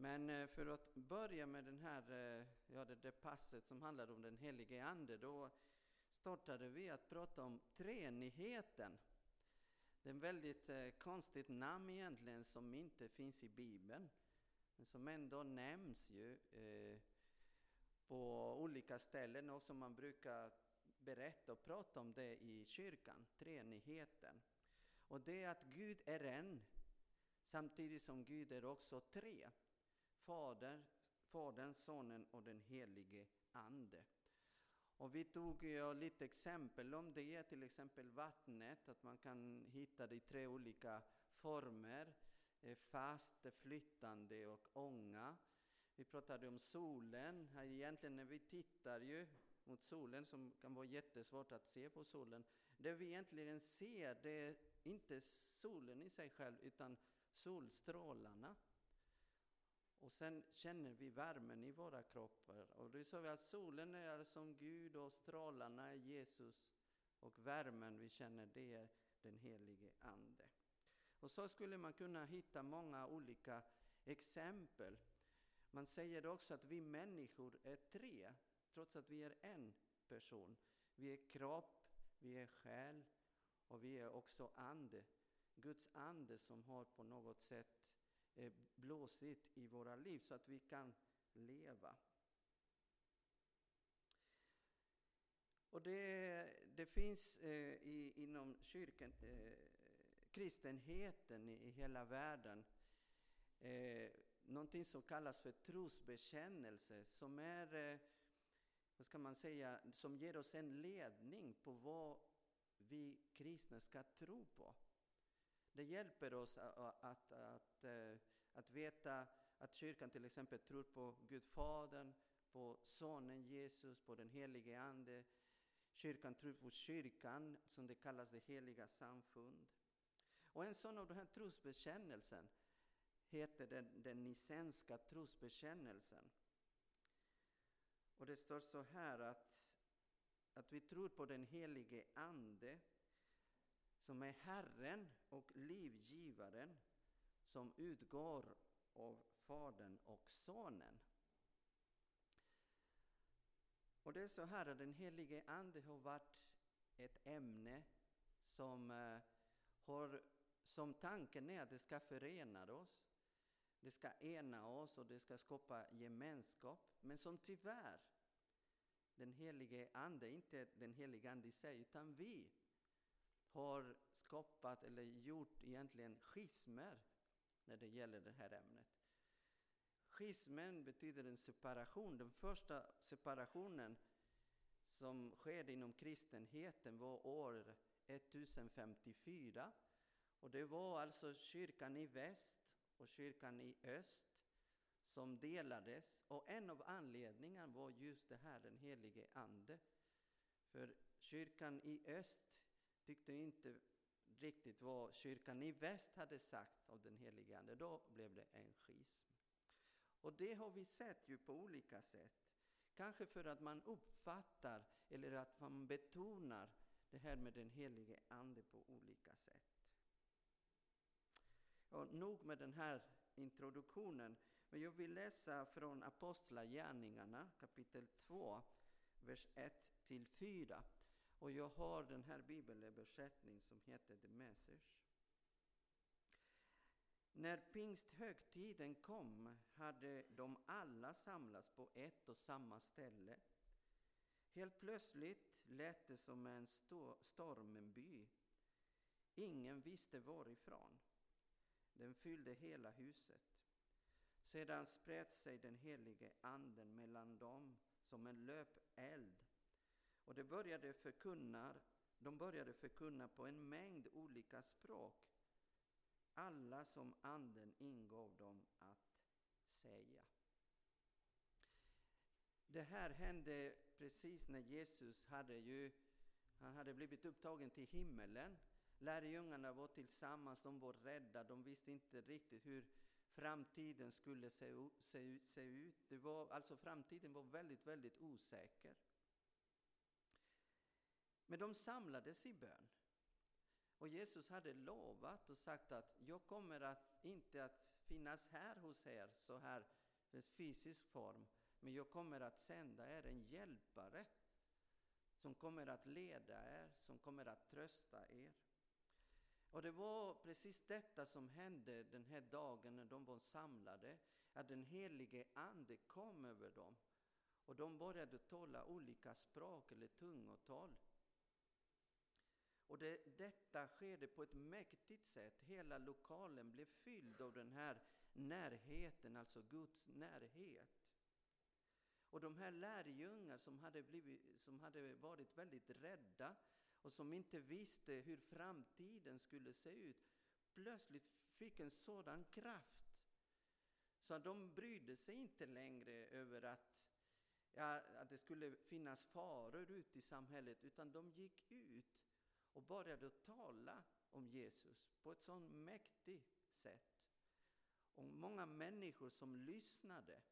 Men eh, för att börja med den här, eh, ja, det, det passet som handlar om den helige Ande, då startade vi att prata om treenigheten. Det är ett väldigt eh, konstigt namn egentligen som inte finns i Bibeln, men som ändå nämns ju eh, på olika ställen och som man brukar berätta och prata om det i kyrkan, treenigheten. Och det är att Gud är en, samtidigt som Gud är också tre. Fader, Fadern, Sonen och den helige Ande. Och vi tog lite exempel om det, till exempel vattnet, att man kan hitta det i tre olika former. Eh, fast, flyttande och ånga. Vi pratade om solen. Egentligen när vi tittar ju mot solen, som kan vara jättesvårt att se på solen, det vi egentligen ser det är inte solen i sig själv, utan solstrålarna. Och sen känner vi värmen i våra kroppar. Och då sa vi att solen är som Gud och strålarna är Jesus. Och värmen vi känner det är den helige Ande. Och så skulle man kunna hitta många olika exempel. Man säger också att vi människor är tre, trots att vi är en person. Vi är kropp, vi är själ och vi är också ande. Guds ande som har på något sätt Eh, blåsigt i våra liv så att vi kan leva. Och det, det finns eh, i, inom kyrkan, eh, kristenheten i, i, hela världen eh, någonting som kallas för trosbekännelse som är, eh, vad ska man säga, som ger oss en ledning på vad vi kristna ska tro på. Det hjälper oss att, att, att, att veta att kyrkan till exempel tror på Gud Fadern, på Sonen Jesus, på den helige Ande. Kyrkan tror på kyrkan, som det kallas det heliga samfund. Och en sån av de här trosbekännelsen heter den, den nicenska trosbekännelsen. Och det står så här att, att vi tror på den helige Ande, som är Herren och livgivaren som utgår av Fadern och Sonen. Och det är så här att den helige Ande har varit ett ämne som eh, har som tanken är att det ska förena oss, det ska ena oss och det ska skapa gemenskap, men som tyvärr den helige Ande, inte den helige Ande i sig, utan vi har skapat eller gjort egentligen schismer när det gäller det här ämnet. Schismen betyder en separation. Den första separationen som skedde inom kristenheten var år 1054. Och det var alltså kyrkan i väst och kyrkan i öst som delades. Och en av anledningarna var just det här, den helige Ande. För kyrkan i öst tyckte inte riktigt vad kyrkan i väst hade sagt av den helige Ande. Då blev det en schism. Och det har vi sett ju på olika sätt. Kanske för att man uppfattar eller att man betonar det här med den helige Ande på olika sätt. Och nog med den här introduktionen, men jag vill läsa från Apostlagärningarna kapitel 2, vers 1 4. Och jag har den här bibelöversättningen som heter The Message. När pingsthögtiden kom hade de alla samlats på ett och samma ställe. Helt plötsligt lät det som en stormby. Ingen visste varifrån. Den fyllde hela huset. Sedan spred sig den helige anden mellan dem som en löpeld och de började förkunna, de började förkunna på en mängd olika språk, alla som Anden ingav dem att säga. Det här hände precis när Jesus hade, ju, han hade blivit upptagen till himmelen. Lärjungarna var tillsammans, de var rädda, de visste inte riktigt hur framtiden skulle se, se, se ut. Det var, alltså framtiden var väldigt, väldigt osäker. Men de samlades i bön. Och Jesus hade lovat och sagt att jag kommer att, inte att finnas här hos er så här i fysisk form. Men jag kommer att sända er en hjälpare som kommer att leda er, som kommer att trösta er. Och det var precis detta som hände den här dagen när de var samlade, att den helige Ande kom över dem. Och de började tala olika språk eller tungotal. Och det, detta skedde på ett mäktigt sätt. Hela lokalen blev fylld av den här närheten, alltså Guds närhet. Och de här lärjungar som hade, blivit, som hade varit väldigt rädda och som inte visste hur framtiden skulle se ut, plötsligt fick en sådan kraft så att de brydde sig inte längre över att, ja, att det skulle finnas faror ute i samhället, utan de gick ut och började tala om Jesus på ett så mäktigt sätt. Och många människor som lyssnade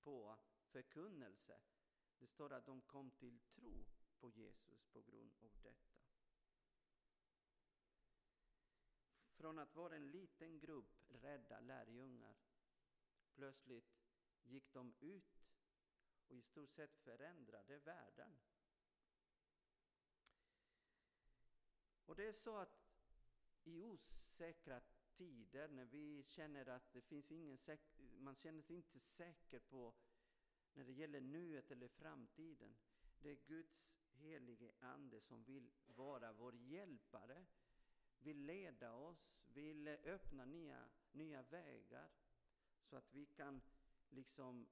på förkunnelse, det står att de kom till tro på Jesus på grund av detta. Från att vara en liten grupp rädda lärjungar, plötsligt gick de ut och i stort sett förändrade världen. Och det är så att i osäkra tider när vi känner att det finns ingen man känner sig inte säker på när det gäller nuet eller framtiden. Det är Guds helige Ande som vill vara vår hjälpare, vill leda oss, vill öppna nya, nya vägar så att vi kan liksom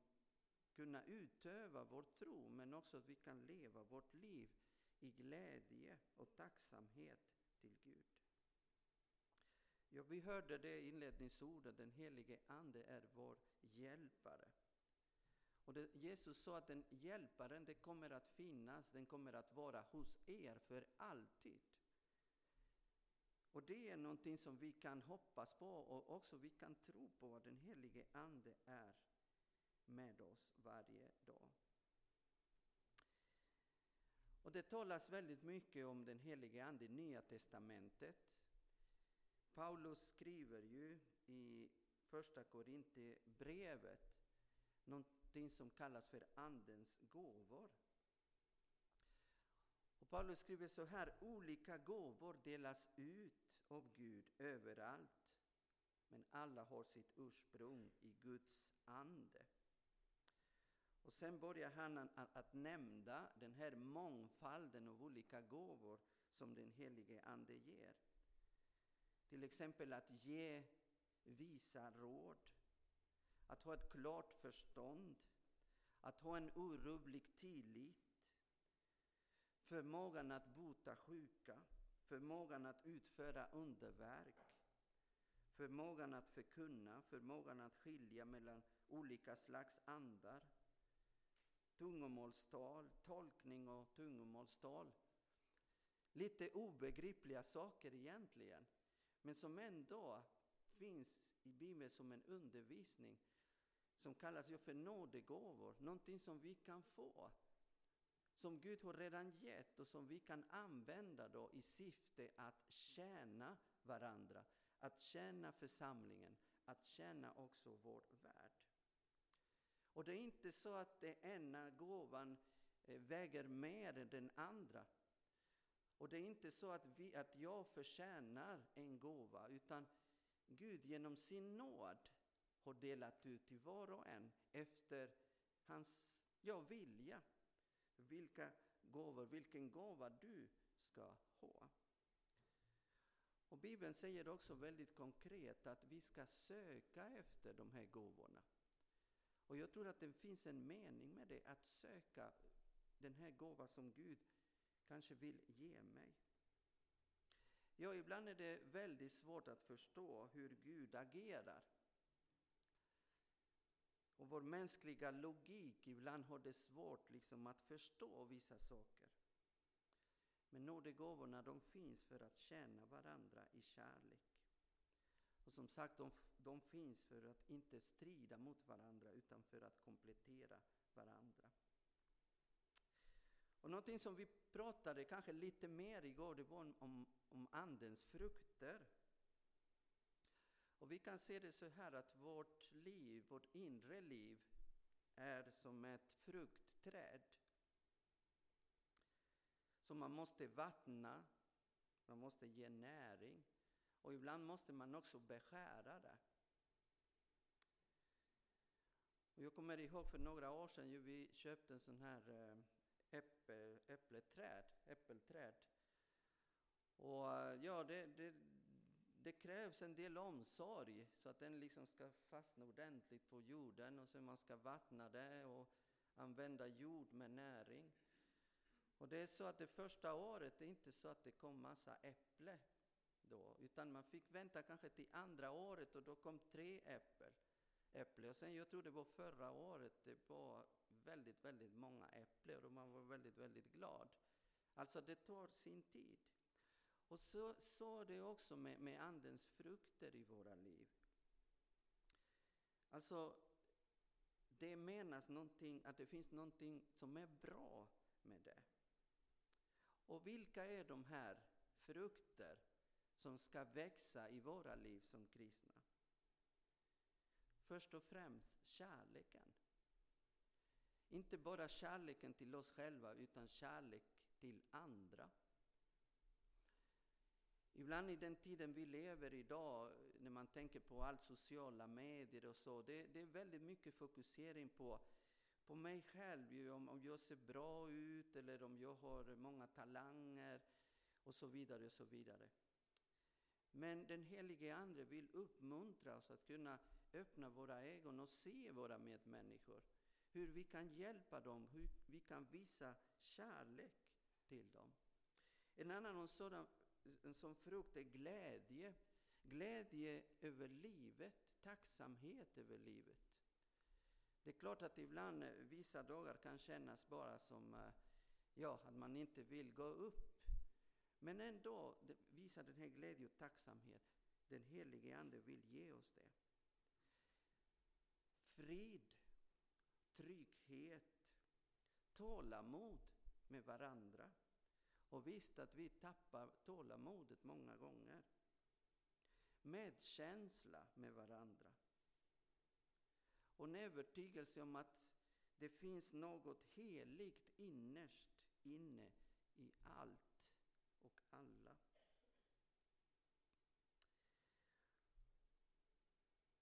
kunna utöva vår tro men också att vi kan leva vårt liv i glädje och tacksamhet till Gud. Ja, vi hörde det inledningsordet, den helige Ande är vår hjälpare. Och det, Jesus sa att den hjälparen, det kommer att finnas, den kommer att vara hos er för alltid. Och det är någonting som vi kan hoppas på och också vi kan tro på att den helige Ande är med oss varje dag. Och det talas väldigt mycket om den helige Ande i Nya Testamentet. Paulus skriver ju i Första Korinthierbrevet någonting som kallas för Andens gåvor. Och Paulus skriver så här, olika gåvor delas ut av Gud överallt, men alla har sitt ursprung i Guds ande. Och sen börjar han att nämna den här mångfalden av olika gåvor som den helige Ande ger. Till exempel att ge visa råd, att ha ett klart förstånd, att ha en orubblig tillit, förmågan att bota sjuka, förmågan att utföra underverk, förmågan att förkunna, förmågan att skilja mellan olika slags andar, tungomålstal, tolkning och tungomålstal. Lite obegripliga saker egentligen, men som ändå finns i Bibeln som en undervisning som kallas ju för nådegåvor, någonting som vi kan få. Som Gud har redan gett och som vi kan använda då i syfte att tjäna varandra, att tjäna församlingen, att tjäna också vår värld. Och det är inte så att den ena gåvan eh, väger mer än den andra. Och det är inte så att, vi, att jag förtjänar en gåva, utan Gud genom sin nåd har delat ut till var och en efter hans ja, vilja. Vilka gåvor, vilken gåva du ska ha. Och Bibeln säger också väldigt konkret att vi ska söka efter de här gåvorna. Och jag tror att det finns en mening med det, att söka den här gåvan som Gud kanske vill ge mig. Ja, ibland är det väldigt svårt att förstå hur Gud agerar. Och vår mänskliga logik ibland har det svårt liksom att förstå vissa saker. Men nådegåvorna de finns för att tjäna varandra i kärlek. Och som sagt, de, de finns för att inte strida mot varandra utan för att komplettera varandra. Och någonting som vi pratade kanske lite mer igår, det var om, om andens frukter. Och vi kan se det så här att vårt liv, vårt inre liv, är som ett fruktträd. Som man måste vattna, man måste ge näring och ibland måste man också beskära det. Och jag kommer ihåg för några år sedan ju vi köpte en sån här eh, äppel, äppleträd, äppelträd. Och eh, ja, det, det, det krävs en del omsorg så att den liksom ska fastna ordentligt på jorden och sen man ska vattna det och använda jord med näring. Och det är så att det första året, det är inte så att det kom massa äpple då, utan man fick vänta kanske till andra året och då kom tre äppel, äpple. Och sen, jag tror det var förra året, det var väldigt, väldigt många äpplen och man var väldigt, väldigt glad. Alltså det tar sin tid. Och så, så är det också med, med Andens frukter i våra liv. Alltså, det menas någonting, att det finns någonting som är bra med det. Och vilka är de här frukter som ska växa i våra liv som kristna? Först och främst kärleken. Inte bara kärleken till oss själva, utan kärlek till andra. Ibland i den tiden vi lever idag, när man tänker på allt sociala medier och så, det, det är väldigt mycket fokusering på, på mig själv, ju, om, om jag ser bra ut eller om jag har många talanger och så vidare och så vidare. Men den helige Ande vill uppmuntra oss att kunna öppna våra ögon och se våra medmänniskor. Hur vi kan hjälpa dem, hur vi kan visa kärlek till dem. En annan sådan som frukt är glädje. Glädje över livet, tacksamhet över livet. Det är klart att ibland eh, vissa dagar kan kännas bara som eh, ja, att man inte vill gå upp. Men ändå visar den här glädje och tacksamhet. Den helige Ande vill ge oss det. Frid, trygghet, tålamod med varandra. Och visst att vi tappar tålamodet många gånger. Medkänsla med varandra. Och en övertygelse om att det finns något heligt innerst inne i allt och alla.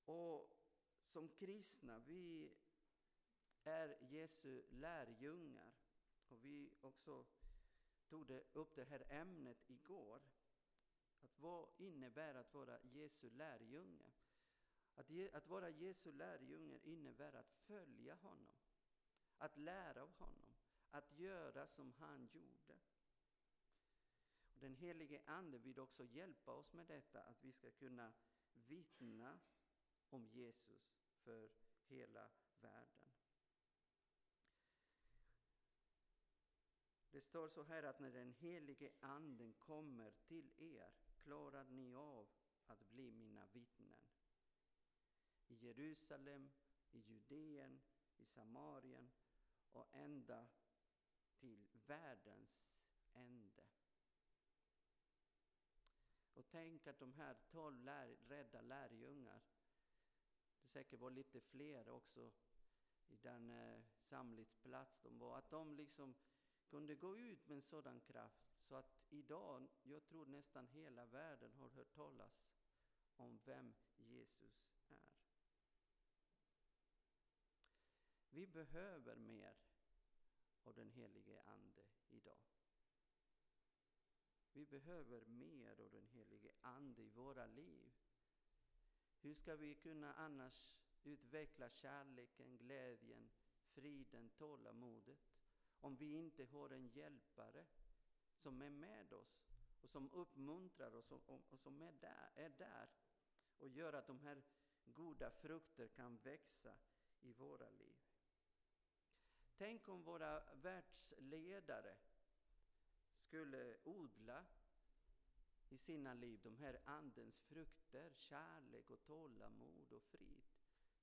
Och som kristna, vi är Jesu lärjungar. Och vi också tog det upp det här ämnet igår. Att vad innebär att vara Jesu lärjunge? Att, ge, att vara Jesu lärjunge innebär att följa honom, att lära av honom, att göra som han gjorde. Och den helige Ande vill också hjälpa oss med detta, att vi ska kunna vittna om Jesus för hela världen. Det står så här att när den helige anden kommer till er klarar ni av att bli mina vittnen. I Jerusalem, i Judeen, i Samarien och ända till världens ände. Och tänk att de här tolv lär, rädda lärjungar, säkert var lite fler också i den eh, samlingsplats de var, att de liksom kunde gå ut med en sådan kraft så att idag, jag tror nästan hela världen har hört talas om vem Jesus är. Vi behöver mer av den helige Ande idag. Vi behöver mer av den helige Ande i våra liv. Hur ska vi kunna annars utveckla kärleken, glädjen, friden, tålamodet? om vi inte har en hjälpare som är med oss och som uppmuntrar oss och, som är där, är där och gör att de här goda frukter kan växa i våra liv. Tänk om våra världsledare skulle odla i sina liv de här andens frukter, kärlek och tålamod och frid.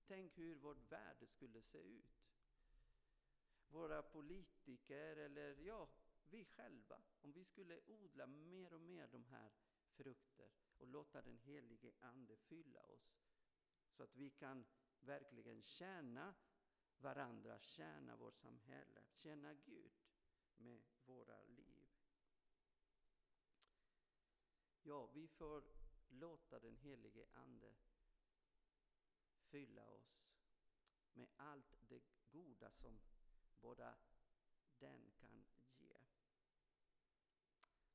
Tänk hur vårt värld skulle se ut våra politiker eller ja, vi själva, om vi skulle odla mer och mer de här frukter och låta den helige Ande fylla oss. Så att vi kan verkligen tjäna varandra, tjäna vårt samhälle, tjäna Gud med våra liv. Ja, vi får låta den helige Ande fylla oss med allt det goda som bara den kan ge.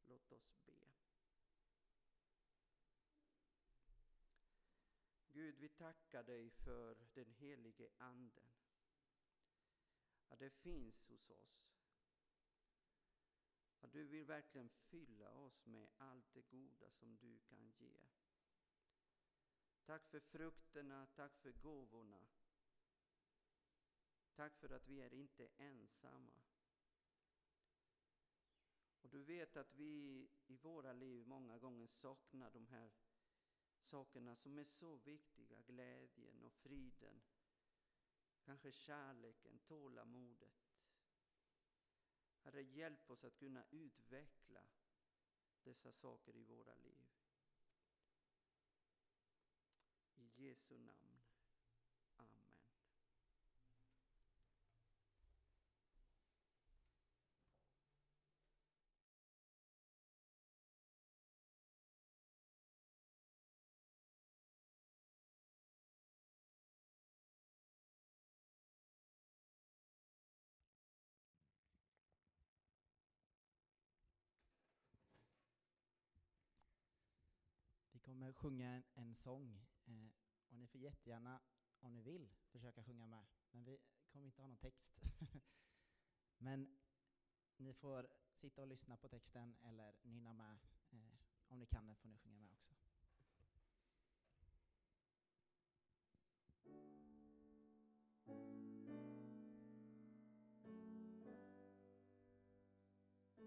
Låt oss be. Gud, vi tackar dig för den helige Anden. Att det finns hos oss. Att du vill verkligen fylla oss med allt det goda som du kan ge. Tack för frukterna, tack för gåvorna. Tack för att vi är inte ensamma. Och du vet att vi i våra liv många gånger saknar de här sakerna som är så viktiga, glädjen och friden. Kanske kärleken, tålamodet. Herre, hjälp oss att kunna utveckla dessa saker i våra liv. I Jesu namn. Kommer sjunga en, en sång eh, och ni får jättegärna, om ni vill, försöka sjunga med. Men vi kommer inte ha någon text. Men ni får sitta och lyssna på texten eller nynna med. Eh, om ni kan den får ni sjunga med också.